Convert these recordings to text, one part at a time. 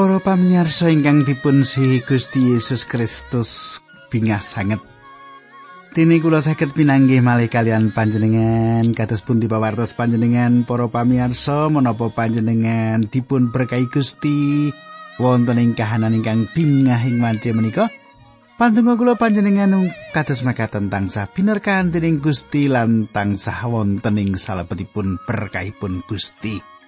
Para pamirsa ingkang dipun sihi Gusti Yesus Kristus bingah sanget. Dene kula saged pinanggih malih kalian panjenengan kados pun dipawartos panjenengan para pamirsa menapa panjenengan dipun berkahi Gusti wonten ing kahanan ingkang bingah ing wanci menika. Pantungo kula panjenengan kados makaten tansah binerkahan dening Gusti lan tansah wonten ing salebetipun berkahipun Gusti.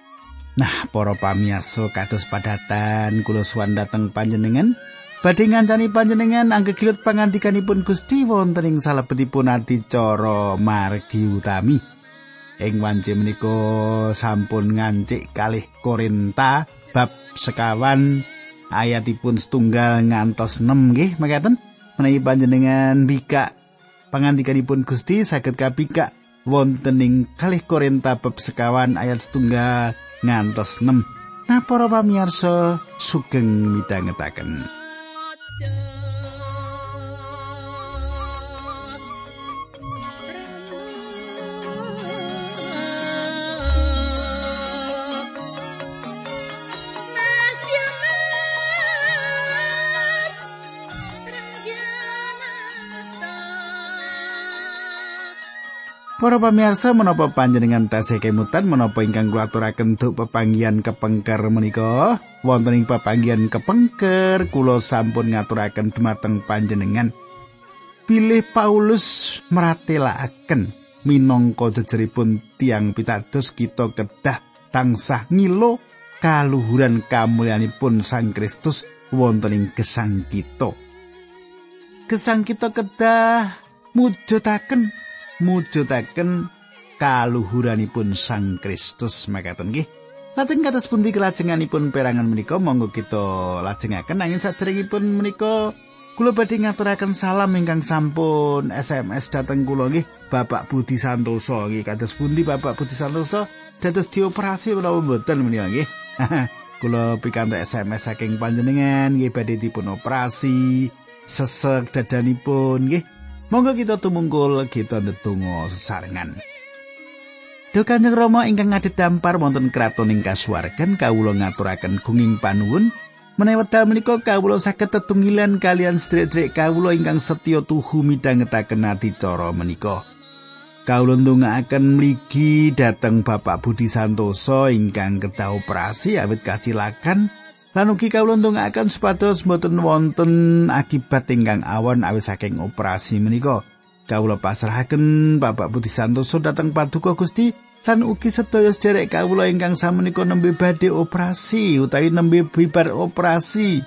Nah, para pamirsa kados padatan kula suwan dhateng panjenengan badhe ngancani panjenengan anggegilut pangandikanipun Gusti wonten ing salebetipun adicara margi utami. Ing wanci menika sampun ngancik kalih Korinta bab sekawan ayatipun setunggal ngantos 6 nggih mekaten menawi panjenengan bika pangandikanipun Gusti saged kapika wonten ing kalih Korinta bab sekawan ayat setunggal ngantos 6. Nah para pamirsa sugeng midhangetaken. Para pamirsa menapa panjenengan tasih kemutan menapa ingkang kula aturaken duk pepanggihan kepengker menika? Wonten ing pepanggihan kepengker kula sampun ngaturaken dumateng panjenengan. Pilih Paulus meratelaken minangka jejeripun tiang pitados kita kedah tansah ngilo kaluhuran kamulyanipun Sang Kristus wonten ing gesang kita. Gesang kita kedah mujudaken mujudaken kaluhuranipun Sang Kristus. Makaten nggih. Lajeng kados pundi kelajenganipun perangan menika monggo kita lajengaken. Nanging saderengipun menika kula badhe ngaturaken salam ingkang sampun SMS dateng kula nggih. Bapak Budi Santoso nggih. Kados pundi Bapak Budi Santoso? Dados dioperasi menawa mboten menika nggih. kula pikantuk SMS saking panjenengan nggih badhe dipun operasi sesek dadanipun nggih Monggo kita tumungkul kita ndedonga sesarengan. Duh Kanjeng Rama ingkang ngadhep dampar wonten kraton ing kasuwargan kawula ngaturaken gunging panuwun menawi wekdal menika kawula saged tetunggilan kalian sedherek kawula ingkang setya tuhu midhangetaken adicara menika. Kawula ndongaaken mligi dhateng Bapak Budi Santoso ingkang kedah operasi awit kacilakan Lan ugi kawula ndongaaken supados mboten wonten akibat ingkang awan awis saking operasi menika. Kawula pasrahaken Bapak Budi Santoso dhateng Paduka Gusti lan ugi sedaya sederek kawula ingkang samenika nembe badhe operasi utawi nembe bibar operasi.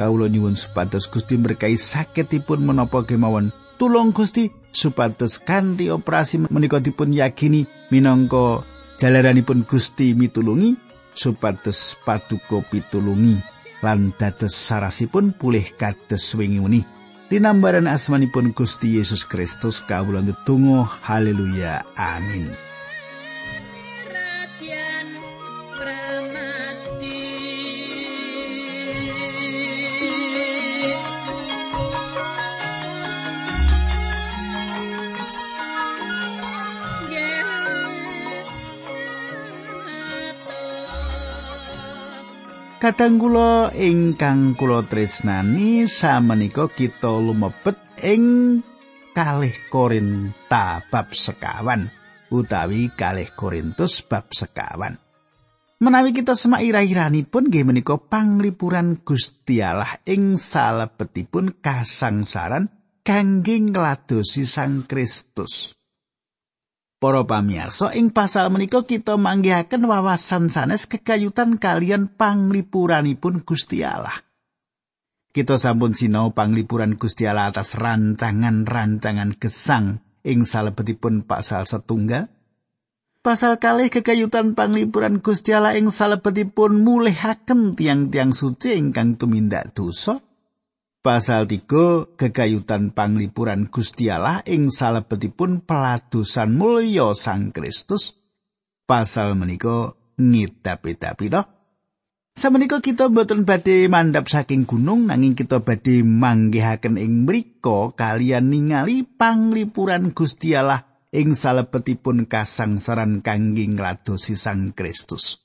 Kawula nyuwun supados Gusti berkahi sakitipun menapa kemawon. Tulung Gusti supados kanthi operasi menika dipun yakini minangka jalaranipun Gusti mitulungi supados paduka pitulungi lan dados sarasipun pulih kados wingi weni. Tinambaran asmanipun Gusti Yesus Kristus kawula ndedonga haleluya amin. Kadang kula ingkang kula tresnani samenika kita lumebet ing kalih Korinta bab sekawan utawi kalih Korintus bab sekawan. Menawi kita semak ira-iranipun nggih menika panglipuran Gusti Allah ing salebetipun kasangsaran kangge ngladosi Sang Kristus. Para pamirsa ing pasal menika kita manggihaken wawasan sanes kekayutan kalian panglipuranipun Gusti Allah. Kita sampun sinau panglipuran Gusti Allah atas rancangan-rancangan gesang ing salebetipun pasal setunggal. Pasal kalih kekayutan panglipuran Gusti Allah ing salebetipun mulihaken tiang-tiang suci ingkang tumindak dosa. Pasal 3 gegayutan panglipuran Gusti Allah ing salebetipun peladusan mulya Sang Kristus. Pasal menika ngidapi-dapi to. Samenika kita boten badhe mandap saking gunung nanging kita badhe manggihaken ing mriku kalian ningali panglipuran Gusti Allah ing salebetipun kasangsaran kangge ngladosi Sang Kristus.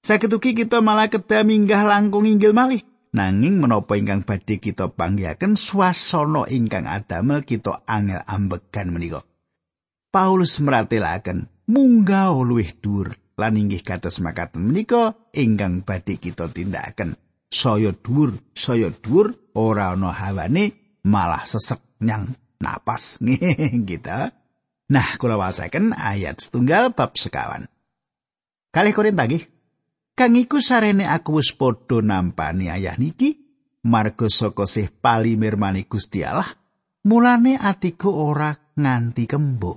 Saged ugi kita malah kedah minggah langkung inggil malih. Nanging menapa ingkang badhe kita panggihaken swasana ingkang adamel kita angel ambegan menika. Paulus meratelaken munggah luwih dhuwur lan inggih kados makaten menika ingkang badhe kita tindakaken. Saya dhuwur, saya dhuwur ora ana hawane malah sesek nyang napas kita. Nah, kula wasaken ayat setunggal bab sekawan. Kalih Korinta nggih. Kang iku sarene aku wis padha nampani ayah niki marga saka sih pali mirmani Gusti Allah, mulane atiku ora nganti kembo.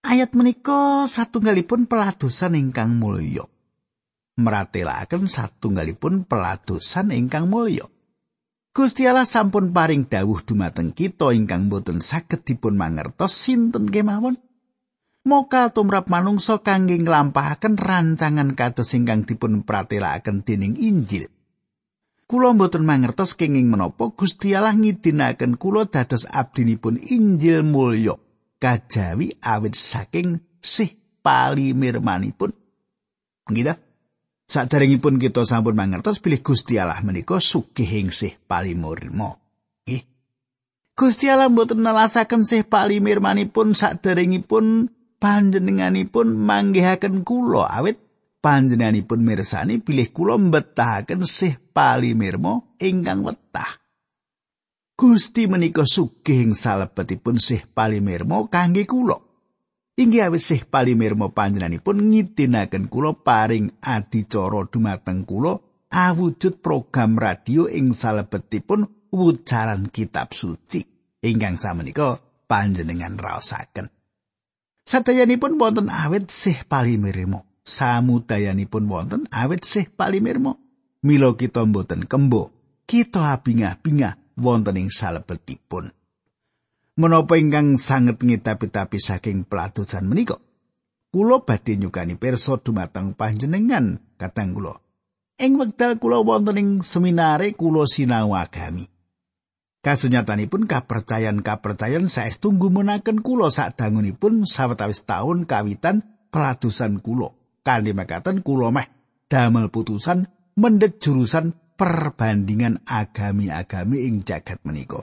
Ayat menika satunggalipun peladosan ingkang mulya. Meratelaken satunggalipun peladosan ingkang mulya. Gusti Allah sampun paring dawuh dumateng kita ingkang boten saged dipun mangertos sinten kemawon. Moka tumrap manungsa kangge nglampahaken rancangan kados ingkang dipun pratelakaken dening Injil. Kula boten mangertos kenging menapa Gusti Allah ngidinaken kula dados abdinipun Injil mulya kajawi awit saking sih palimirmanipun. Nggih Sadaringipun kita sampun mangertos pilih Gusti Allah menika sugih ing sih palimurma. Nggih. Gusti Allah mboten nelasaken sih palimirmanipun sadaringipun panjenenganipun manggihaken kula awit panjenenganipun mirsani pilih kula mbetahaken sih palimirma ingkang wetah. Gusti menika sugih ing salebetipun sih palimirma kangge kula. Inggih awis palimirma panjenenganipun ngidinaken kula paring adicara dumateng kula awujud program radio ing salebetipun wujaran kitab suci ingkang samenika panjenengan raosaken. Sadayanipun wonten awit sih palimirma. Samudayanipun wonten awit sih palimirma. Mila kita mboten kembo, kita abingah-bingah wonten ing salebetipun. menapa ingkang sanget ngitapi-tapi saking pelatusan menika kula badhe nyukani pirsa dumateng panjenengan katang kula ing wekdal kula wonten ing seminare kula sinau agami kasunyatanipun kapercayan-kapercayan saestu ngumunaken kula sadangunipun sawetawis taun kawitan pelatusan kula. Kanthi makaten kula meh damel putusan mendhet jurusan perbandingan agami-agami ing jagat menika.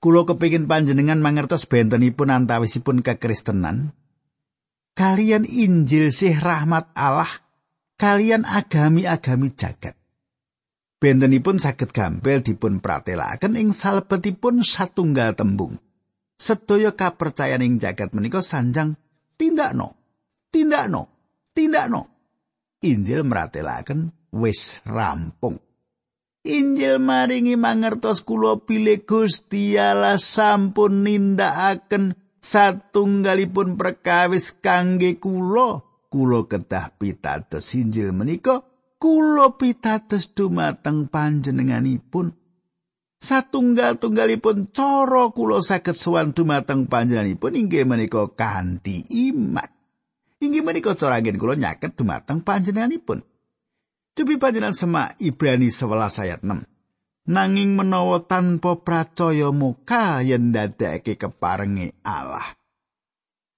Kulo kepingin panjenengan mangertos bentenipun antawisipun kekristenan. Kalian Injil sih rahmat Allah kalian agami-agami jagat. Bentenipun saged gampil dipun pratelaken ing salebetipun satunggal tembung. Sedaya kapercayan ing jagat menika sanjang tindakno, tindakno, tindakno. Injil meratelaken wis rampung. Injil maringi mangertos kula pilih Gusti Allah sampun nindakaken satunggalipun perkawis kangge kula. Kula kedah pitados Injil menika kula pitados dumateng panjenenganipun. Satunggal-tunggalipun cara kula saged sowan dumateng panjenenganipun inggih menika kanthi iman. Inggih menika cara kula nyaket dumateng panjenenganipun. Cupi panjenengan semak Ibrani 11 ayat 6. Nanging menawa tanpa pracaya muka yen dadekake keparenge Allah.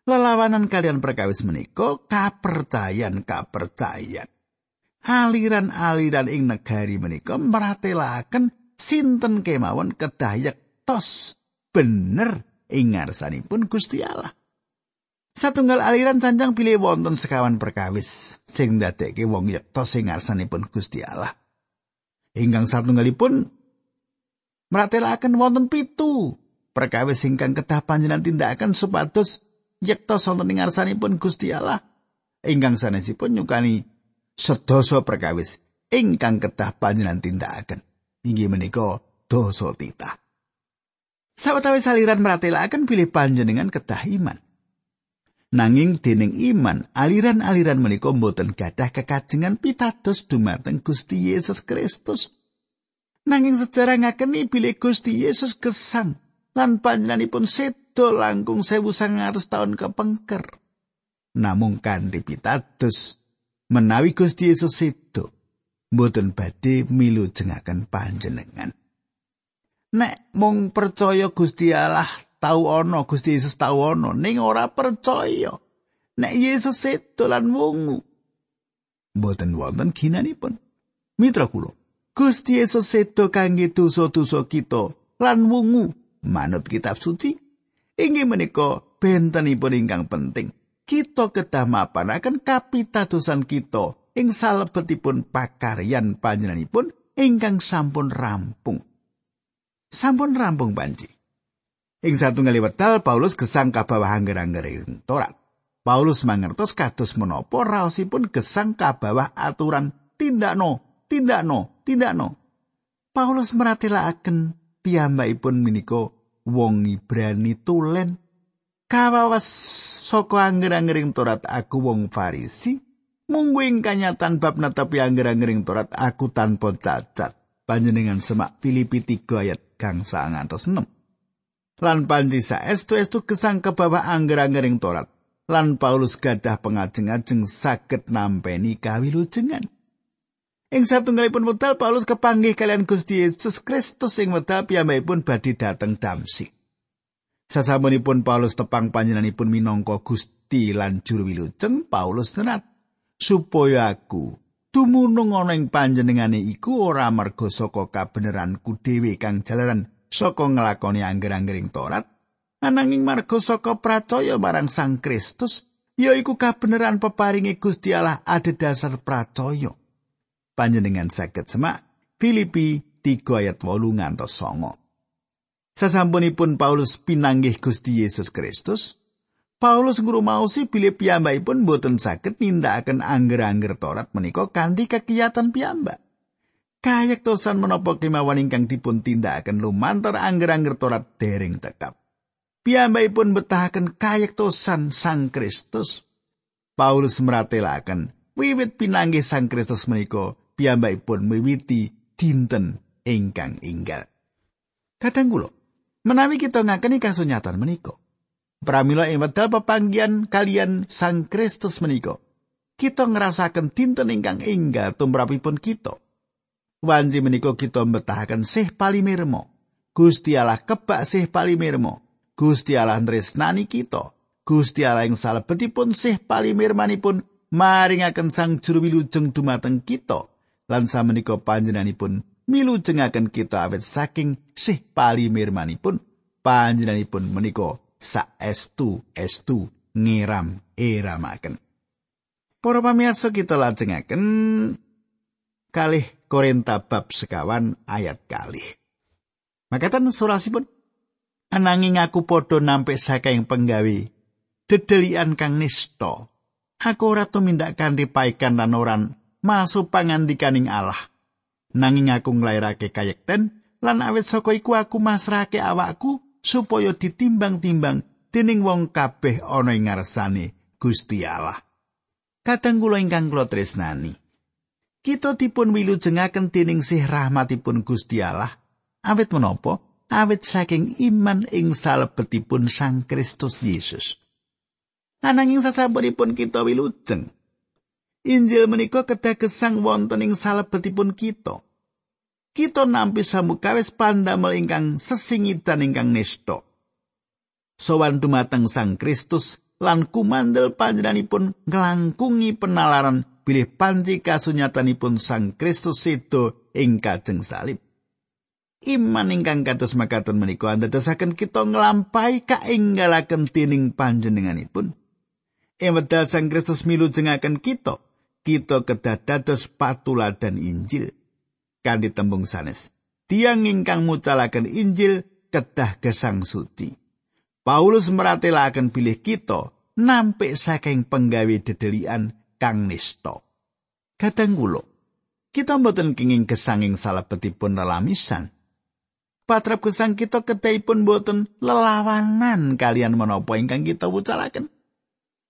Lelawanan kalian perkawis menika kapercayan kapercayan. Aliran-aliran ing negari menika meratelaken sinten kemawon kedah tos bener ing ngarsanipun Gusti Allah. Satunggal aliran sanjang pilih wonten sekawan perkawis sing dadekke wong yekta sing ngarsanipun Gusti Allah. Ingkang satunggalipun meratelaken wonten pitu perkawis ingkang kedah panjenengan tindakaken supados yekta sonten ing ngarsanipun Gusti Allah. Ingkang sanesipun nyukani sedasa perkawis ingkang kedah panjenengan tindakaken. Inggih menika dosa titah. Sawetawis aliran meratelaken pilih panjenengan kedah iman. Nanging dening iman, aliran-aliran menika mboten gadah kekajengan pitados dumateng Gusti Yesus Kristus. Nanging sejarah ngakeni bilih Gusti Yesus gesang lan panjenenganipun sedo langkung sewu sangatus tahun kepengker. Namung kanthi pitados menawi Gusti Yesus sedo, mboten badhe milu jengaken panjenengan. Nek mung percaya Gusti Allah tau ana Gusti Yesus tau ana ning ora percaya nek Yesus sedo lan wungu Mboten wonten ginanipun. Mitra kula, Gusti Yesus sedo kangge dosa-dosa kita lan wungu manut kitab suci. Inggih menika bentenipun ingkang penting. Kita kedah mapanaken kapitadosan kita ing salebetipun pakaryan panjenenganipun ingkang sampun rampung. Sampun rampung panci. Ing satunggal wekdal Paulus gesang kabawah angger-angger Torat. Paulus mangertos kados menapa raosipun gesang kabawah aturan tindakno, tindakno, tindakno. Paulus meratelaken piyambakipun menika wong Ibrani tulen kawawas saka angger-anggering Torat aku wong Farisi mungguing kanyatan bab netepi angger-anggering Torat aku tanpa cacat panjenengan semak Filipi 3 ayat kang 9 lan panji saestu-estu kesang kebawa angger-anggering Torat. Lan Paulus gadah pengajeng-ajeng saged nampeni kawilujengan. Ing satunggalipun wekdal Paulus kepanggih kalian Gusti Yesus Kristus ing wekdal piyambakipun badhe dhateng Damsik. Sasampunipun Paulus tepang panjenenganipun minangka Gusti lan juru wilujeng Paulus senat supaya aku dumunung ana ing panjenengane iku ora merga saka kabeneranku dhewe kang jalaran saka nglakoni angger-anggering Torat ananging marga saka pracaya marang Sang Kristus yaiku kabeneran peparinge Gusti Allah adhedhasar pracaya. Panjenengan saged semak Filipi 3 ayat 8 ngantos 9 Sasampunipun Paulus pinanggih Gusti Yesus Kristus Paulus ngrumaosi bilih piyambakipun boten saged nindakaken angger-angger Torat menika kanthi kegiatan piyambak kayektosan menapa kemawon ingkang dipun tindakaken lumantar angger-angger Torat dereng cekap. Piyambakipun betahaken kayektosan Sang Kristus. Paulus meratelaken wiwit pinanggih Sang Kristus menika piyambakipun miwiti dinten ingkang inggal. Kadang kula menawi kita ngakeni kasunyatan menika. Pramila ing wedal pepanggian kalian Sang Kristus menika. Kita ngerasaken dinten ingkang inggal tumrapipun kita. Wanci menika kita mbetahaken sih palimirmo. Gusti Allah kebak sih palimirmo. Gusti Allah tresnani kita. Gusti Allah ing salebetipun sih palimirmanipun maringaken sang juru wilujeng dumateng kita. Lan samenika panjenenganipun milujengaken kita awet saking sih palimirmanipun panjenenganipun menika saestu estu ngiram iramaken. Para pamirsa kita lajengaken kalih Korinta bab sekawan ayat kalih. Makatan surasipun ananging aku padha nampi saking penggawe dedelian kang nista. Aku ora tumindak kanthi paikan lan oran masuk pangandikaning Allah. Nanging aku nglairake kayekten lan awit saka iku aku masrahake awakku supaya ditimbang-timbang dening wong kabeh ana ing ngarsane Gusti Allah. Kadang kula ingkang kula tresnani, kita dipun wilujengaken dening sih rahmatipun Gusti Allah. Awit menapa? Awit saking iman ing salebetipun Sang Kristus Yesus. Ananging sasampunipun kita wilujeng Injil menika kedah gesang wonten ing salebetipun kita kita nampi samukawis pandamel ingkang sesingitan ingkang nesta sowan dumateng Sang Kristus lan kumandel panjenenganipun nglangkungi penalaran bilih panci kasunyatanipun Sang Kristus sedo ing kajeng salib. Iman ingkang kados makaten menika andadosaken kita nglampahi kaenggalaken dening panjenenganipun. Ing wedal Sang Kristus milu jengaken kita, kita kedah dados patuladan Injil. Kanthi tembung sanes, tiang ingkang mucalaken Injil kedah gesang suci. Paulus meratelaken bilih kita nampik saking penggawe dedelian kang nista. Kadang kula kita mboten kenging gesanging salebetipun lelamisan. Patrap gesang kita ketahipun boten lelawanan kalian menapa ingkang kita wucalaken.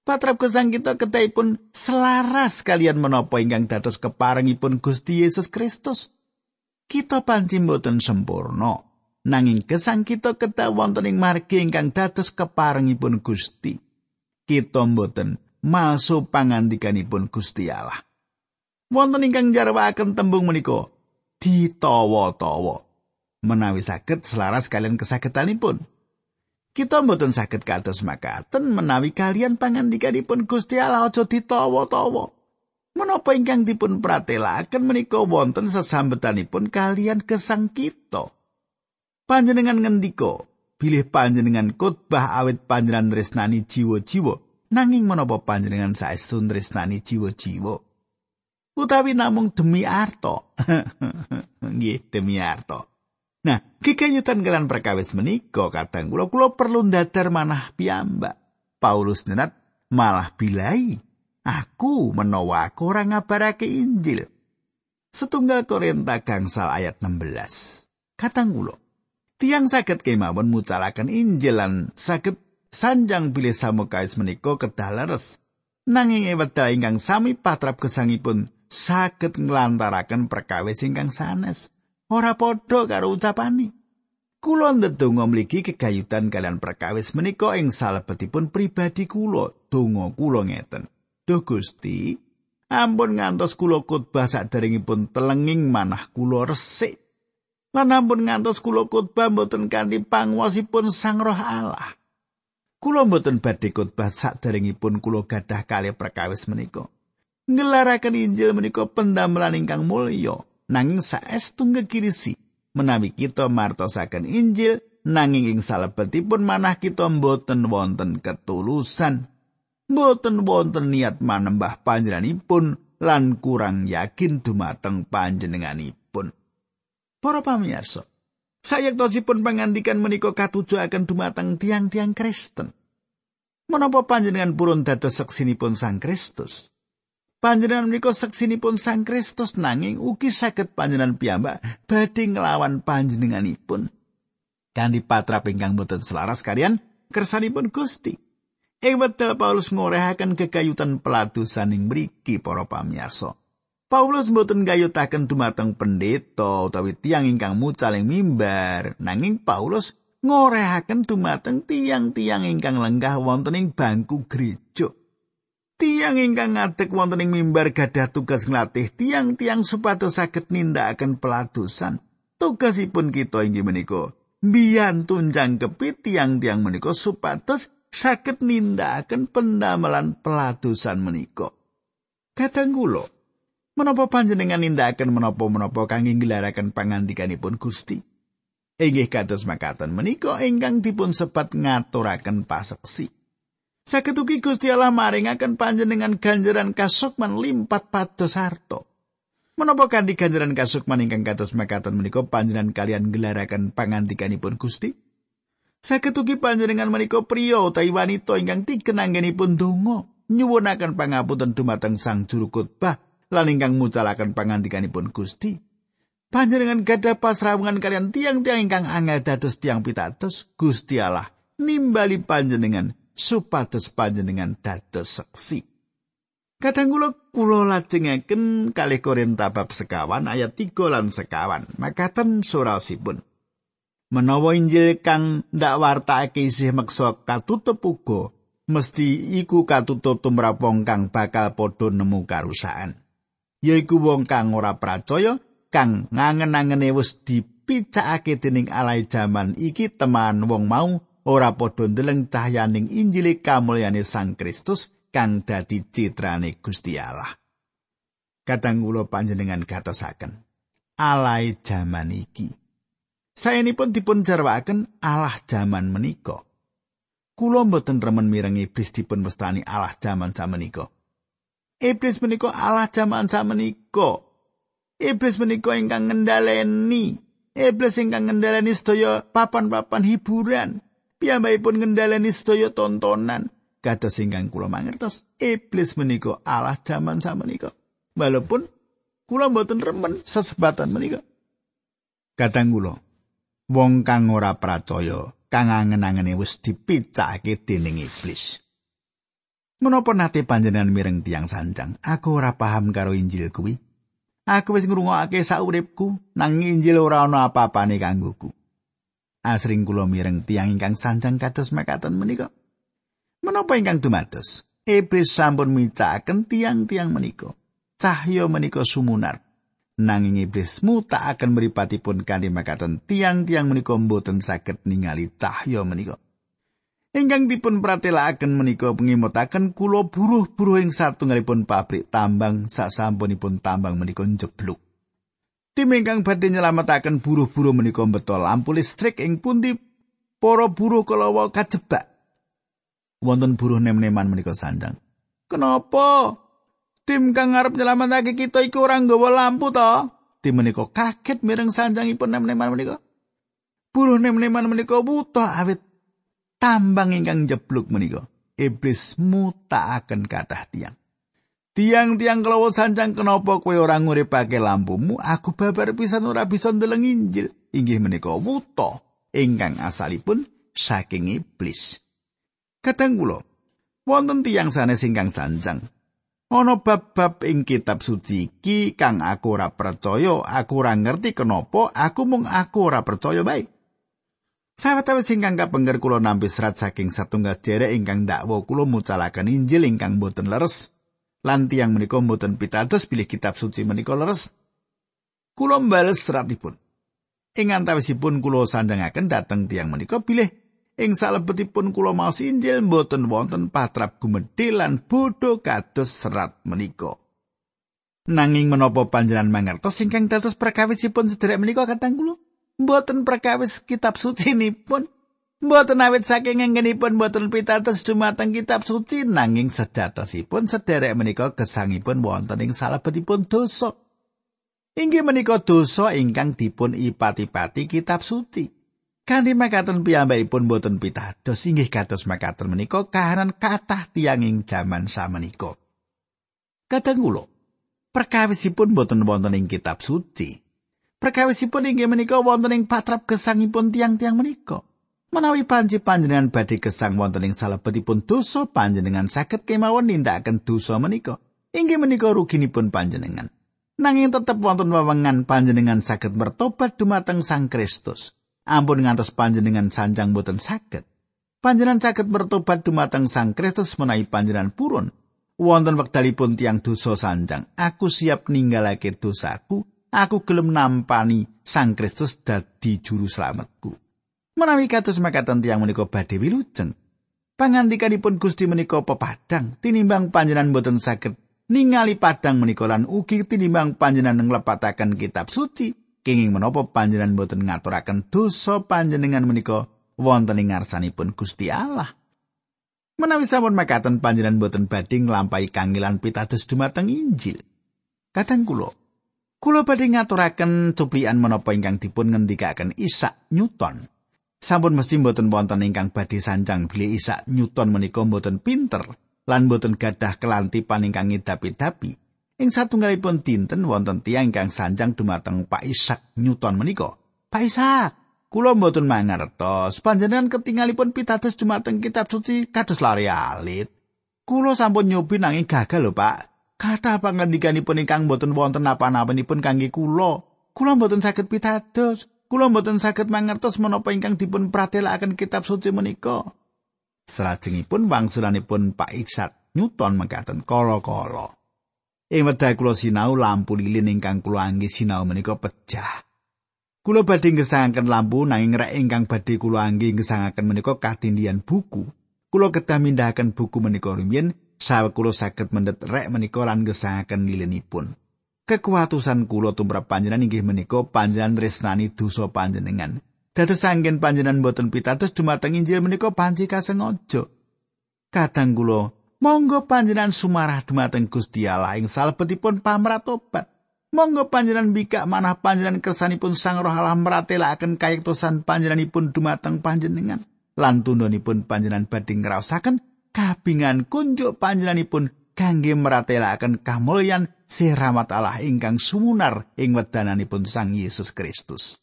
Patrap gesang kita ketahipun selaras kalian menapa ingkang dados keparengipun Gusti Yesus Kristus. Kita panci boten sempurna, nanging gesang kita ketah wonten ing margi ingkang dados keparengipun Gusti. Kita mboten maso pangandikanipun Gusti Allah. Wonten ingkang jarwaken tembung menika ditawa-tawa menawi saged selaras kalian kesagetanipun. Kita mboten saged kados makaten menawi kalian pangandikanipun Gusti Allah aja ditawa-tawa. Menapa ingkang dipun pratelaken menika wonten sesambetanipun kalian gesang kita. Panjenengan ngendika, bilih panjenengan khotbah awit panjenengan tresnani jiwa-jiwa, nanging menapa panjenengan saestu tresnani jiwa-jiwa? Utawi namung demi arto. Nggih, demi arto. Nah, kekayutan kalian perkawis menika kadang kula kula perlu ndadar manah piyambak. Paulus nenat malah bilai aku menawa aku ora ngabarake Injil. Setunggal Korinta gangsal ayat 16. Katang kula, tiang saged kemawon mucalaken Injil lan saged sanjang bilih samukais menika kedah leres. Nanging ewedal ingkang sami patrap gesangipun saged nglantaraken perkawis ingkang sanes. Ora padha karo ucapane. Kula ndedonga mligi kegayutan kalian perkawis menika ing salebetipun pribadi kula. Donga kula ngeten. Duh Gusti, ampun ngantos kula khotbah saderengipun telenging manah kula resik. Lan ampun ngantos kula khotbah mboten kanthi panguwasipun Sang Roh Allah. Kula mboten badhe khotbah saderengipun kula gadah kali perkawis menika. Ngelaraken Injil menika pendamelan ingkang mulya, nanging saestu ngekirisi menawi kita martosaken Injil nanging ing salebetipun manah kita mboten wonten ketulusan mboten wonten niat manembah panjenenganipun lan kurang yakin dumateng panjenenganipun. Para pamirsa, sayektosipun pangandikan menika katujuaken dumateng tiang-tiang Kristen. Menapa panjenengan purun dados seksinipun Sang Kristus? Panjenengan menika seksinipun Sang Kristus nanging ugi saged panjenengan piyambak badhe nglawan panjenenganipun. Kanthi patrap ingkang boten selaras kalian kersanipun Gusti. Ing wekdal Paulus ngorehaken kekayutan peladusan ing mriki para pamirsa. Paulus mboten gayutaken dumateng pendeta utawi tiang ingkang mucal ing mimbar, nanging Paulus ngorehaken dumateng tiang-tiang ingkang lenggah wonten ing bangku gereja. Tiang ingkang ngadeg wonten ing mimbar gadah tugas nglatih tiang-tiang supados saged nindakaken peladusan. Tugasipun kita inggih menika mbiyantu njangkepi tiang-tiang menika supados saged nindakaken pendamelan peladusan menika. Kadang kula, menapa panjenengan nindakaken menapa-menapa kangge nglaraken pangandikanipun Gusti? Inggih kados makaten menika ingkang dipun sebat ngaturaken paseksi. Saged ugi Gusti Allah maringaken panjenengan ganjaran kasukman limpat pados harta. Menapa kanthi ganjaran kasukman ingkang kados makaten menika panjenengan kalian gelaraken pangandikanipun Gusti? Saged ugi panjenengan menika priya utawi wanita ingkang tikenanggenipun donga nyuwunaken pangapunten dumateng Sang Juru Khotbah lan ingkang mucalaken pangandikanipun Gusti. Panjenengan gadah pasrawungan kalian tiang-tiang ingkang angel dados tiang pitados Gusti Allah nimbali panjenengan supados panjenengan dados seksi. Kadang kula kula lajengaken kalih Korinta bab sekawan ayat 3 lan sekawan. Makaten surasipun. Menawa Injil kang ndak wartake isih meksa katutup uga, mesti iku katutup tumrap wong kang bakal padha nemu karusakan. Yaiku wong kang ora percaya, kang ngangen-angene wis dipicakake dening alai jaman iki teman wong mau ora padha ndeleng cahyaning Injil kamulyane Sang Kristus kang dadi citrane Gusti Allah. Kadang kula panjenengan gatosaken alai jaman iki. Saenipun dipun jarwaken Allah jaman menika. Kula mboten remen mireng iblis dipun mestani Allah jaman samenika. Iblis menika Allah jaman samenika. Iblis menika ingkang ngendhaleni. Iblis ingkang ngendhaleni sedaya papan-papan hiburan. Piyambakipun ngendhaleni sedaya tontonan. Kados ingkang kula mangertos, iblis menika Allah jaman samenika. Walaupun kula mboten remen sesebatan menika. Kadang kula wong kang ora percaya kang angen-angene wis dipicake dening iblis. Menapa nate panjenengan mireng tiang sanjang? Aku ora paham karo Injil kuwi. Aku wis ngrungokake sauripku nang Injil ora ana apa-apane kanggoku. Asring kula mireng tiang ingkang sanjang kados mekaten menika. Menapa ingkang dumados? Iblis sampun micakaken tiang-tiang menika. Cahya menika sumunar. nanging iblis muta akan meripatipun kanthi makaten tiang-tiang menika mboten saged ningali cahya menika. ingkang dipun pratelakaken menika pengimutaken kula buruh-buruh ing satunggalipun pabrik tambang sasampunipun tambang menika jeblok. Tim ingkang badhe nyelametaken buruh-buruh menika betul lampu listrik ing pundi para buruh kalawa kajebak. Wonten buruh nem-neman menika sanjang. Kenapa? Tim kang ngarep nyelametake kita iku ora nggawa lampu to? Tim menika kaget mireng sanjangipun nem-neman menika. Buruh nem-neman menika buta awit tambang ingkang jeblok menika iblis mutakaken kathah tiang tiang-tiang kelawa sancang kenapa kowe ora nguripake lampumu? Aku babar pisan ora bisa ndeleng Injil. Inggih menika wuta ingkang asalipun saking iblis. Kadang kula wonten tiang sanes ingkang sancang. Ana bab-bab ing kitab suci iki kang aku ora percaya aku ora ngerti kenapa aku mung aku ora percaya baik Sawetawis ingkang kapengker kula nampi serat saking satunggal derek ingkang dakwa kula mucalaken Injil ingkang boten leres lan tiyang menika boten pitados bilih kitab suci menika leres. Kula mbales seratipun. Ing antawisipun kula sanjangaken dhateng tiyang menika bilih ing salebetipun kula maos Injil boten wonten patrap gumedhe lan bodho kados serat menika. Nanging menapa panjenengan mangertos ingkang dados perkawisipun sederek menika katang kula? mboten perkawis kitab suci nipun mboten awit saking nggenipun mboten pitados dumateng kitab suci nanging sejatosipun sederek menika gesangipun wonten ing salebetipun dosa inggih menika dosa ingkang dipun ipati-pati kitab suci Kanthi makaten piyambakipun boten pitados inggih kados makaten menika kahanan kathah tiyang ing jaman samenika. Kadang kula perkawisipun boten wonten ing kitab suci Perkawisipun inggih menika wonten ing patrap gesangipun tiang-tiang menika. Menawi panci panjenengan badhe gesang wonten ing salebetipun dosa panjenengan saged kemawon nindakaken dosa menika. Inggih menika ruginipun panjenengan. Nanging tetep wonten wewengan panjenengan saged mertobat dumateng Sang Kristus. Ampun ngantos panjenengan sanjang boten saged. Panjenengan saged mertobat dumateng Sang Kristus menawi panjenengan purun. Wonten wekdalipun tiang dosa sanjang, aku siap ninggalake dosaku aku gelem nampani Sang Kristus dadi juru slametku. Menawi kados makaten tiyang menika badhe wilujeng, pangandikanipun Gusti menika pepadang tinimbang panjenengan boten saged ningali padang menika lan ugi tinimbang panjenengan nglepataken kitab suci kenging menapa panjenengan boten ngaturaken dosa panjenengan menika wonten ing ngarsanipun Gusti Allah. Menawi sampun makaten panjenengan boten badhe nglampahi kangilan pitados dumateng Injil. Kadang kula Kulo badhe ngaturaken cuplikan menapa ingkang dipun ngendikaken Isaac Newton. Sampun mesti mboten wonten ingkang badhe sanjang bilih Isaac Newton menika mboten pinter lan mboten gadah kelantipan ingkang ngidapi-dapi. Ing satunggalipun dinten wonten tiyang ingkang sanjang dumateng Pak Isaac Newton menika. Pak Isaac, kula mboten mangertos panjenengan ketingalipun pitados dumateng kitab suci kados lari alit. Kulo sampun nyobi nanging gagal lho, Pak. Kata pangandikanipun ingkang boten wonten apa-apanipun kangge kula. Kula boten saged pitados. Kula boten saged mangertos menapa ingkang dipun pratelakaken kitab suci menika. Salajengipun wangsulanipun Pak Iksat Newton mekaten kala-kala. Ing wedha kula sinau lampu lilin ingkang kula angge sinau menika pecah. Kula badhe ngesangaken lampu nanging rek ingkang badhe kula angge ngesangaken menika katindian buku. Kula kedah mindahaken buku menika rumiyin sawe kula saged mendhet rek menika lan gesangaken lilinipun. Kekuatusan kula tumrap panjenengan inggih menika panjenengan tresnani dosa panjenengan. Dados anggen panjenengan boten pitados dumateng Injil menika panci kasengaja. Kadang kula monggo panjenengan sumarah dumateng Gusti Allah ing salebetipun pamratobat. Monggo panjenengan bikak manah panjenengan kersanipun Sang Roh Allah meratelaken kayektosan panjenenganipun dumateng panjenengan. Lan tundhonipun panjenengan badhe ngraosaken kabingan kunjuk panjenenganipun kangge meratelaken kamulyan si rahmat Allah ingkang sumunar ing wedananipun Sang Yesus Kristus.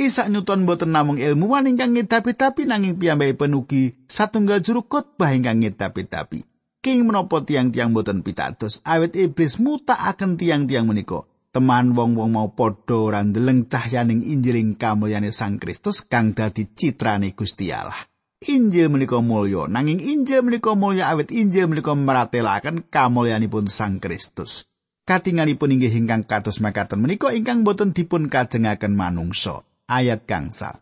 Isak Newton boten namung ilmuwan ingkang ngedapi-dapi nanging piyambakipun ugi satunggal juru khotbah ingkang ngedapi-dapi. King menapa tiang-tiang boten pitados awit iblis mutakaken tiang-tiang menika. Teman wong-wong mau padha ora ndeleng cahyaning Injil kamulyane Sang Kristus kang dadi citrane Gusti Allah. Injil menika mulya nanging Injil menika mulya awit Injil menika maratelaken kamulyanipun Sang Kristus. Katingalipun inggih ingkang kados makaten menika ingkang boten dipun kajengaken manungsa. Ayat gangsal.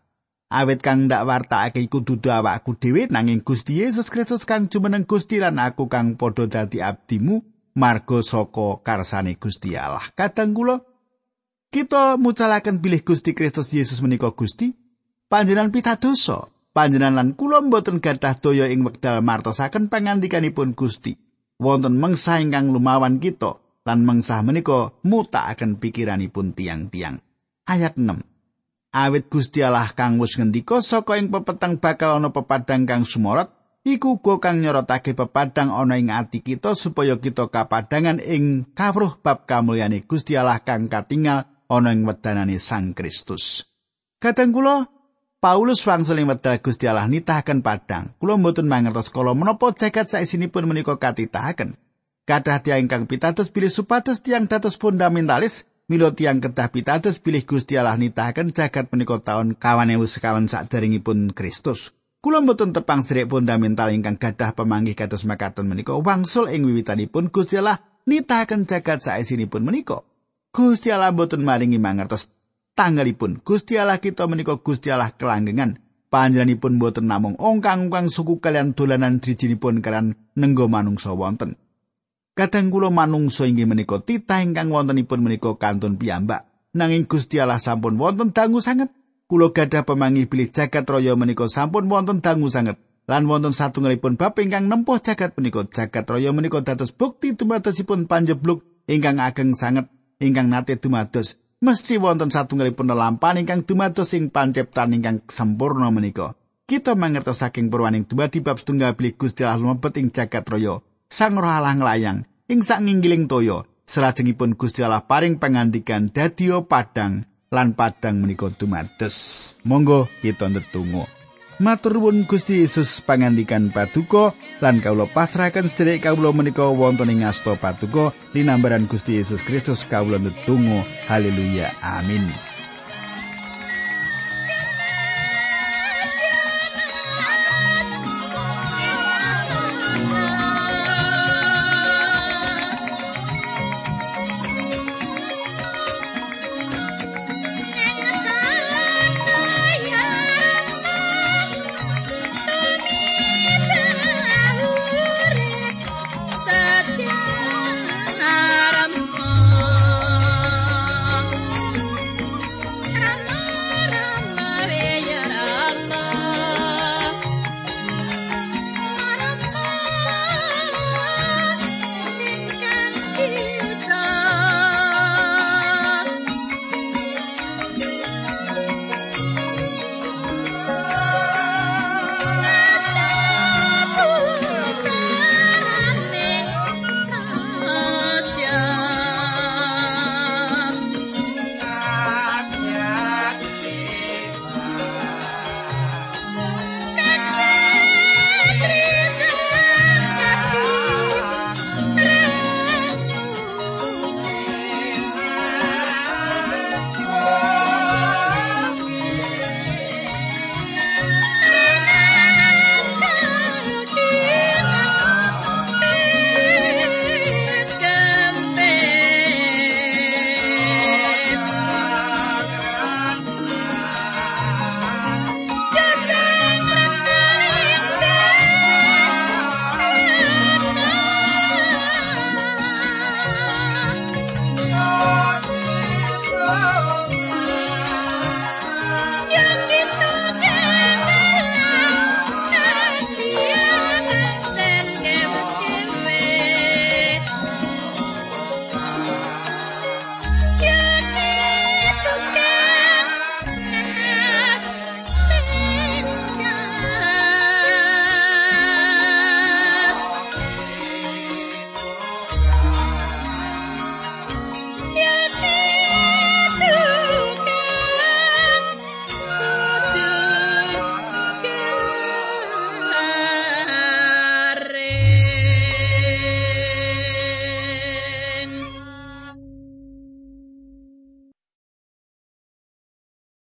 awit kang ndak wartakake iku dudu awakku dhewe nanging Gusti Yesus Kristus kang jumeneng Gusti lan aku kang padha dadi abdimu marga saka karsane Gusti Allah kadang kula kita mucalaken bilih Gusti Kristus Yesus menika Gusti panjenengan pitadosa panjenengan lan kula mboten gadah daya ing wekdal martosaken pangandikanipun Gusti. Wonten mengsa ingkang lumawan kita lan mengsah menika mutakaken pikiranipun tiang-tiang. Ayat 6 awit Gusti Allah kang wis ngendika saka ing pepeteng bakal ana pepadang kang sumorot iku uga kang nyorotake pepadang ana ing ati kita supaya kita kapadangan ing kawruh bab kamulyane Gusti Allah kang katingal ana ing wedanane Sang Kristus. Kadang kula Paulus wangsul ing wedal Gusti Allah nitahaken padang. Kula mboten mangertos kala menapa jagat saisinipun menika katitahaken. Kadah tiang ingkang pitados bilih supados tiang dados fundamentalis Milo tiang kedah pitados bilih Gusti Allah nitahaken jagat menika taun kawan ewu sekawan sakderengipun Kristus. Kula mboten tepang sirik fundamental ingkang gadah pemanggih kados makaten menika wangsul ing wiwitanipun Gusti Allah nitahaken jagat saesinipun menika. Gusti Allah mboten maringi mangertos tanggalipun. Gusti Allah kita menika Gusti Allah kelanggengan. Panjenenganipun mboten namung ongkang-ongkang suku kalian dolanan drijinipun kalian nenggo manungsa wonten. Kadang kula manungsa inggih menika titah ingkang wontenipun menika kantun piyambak. Nanging Gusti Allah sampun wonten dangu sanget. Kula gadah pemangi bilih jagat raya menika sampun wonten dangu sanget. Lan wonten satunggalipun bab ingkang nempuh jagat menika. Jagat raya menika dados bukti dumadosipun panjebluk ingkang ageng sanget ingkang nate dumados. Mesti wonten satunggalipun lelampahan ingkang dumados ing panciptan ingkang sempurna menika. Kita mangertos saking purwaning dumadi bab setunggal bilih Gusti Allah lumebet ing jagat raya. Sang Roh Allah nglayang ing sak nginggiling toya salajengipun Gusti Allah paring pangandikan dadio padang lan padang menika dumados monggo kita ndedonga Matur nuwun Gusti Yesus pangandikan paduka lan kawula pasrahaken sedherek kawula menika wonten ing asta paduka linambaran Gusti Yesus Kristus kawula ndedonga. Haleluya. Amin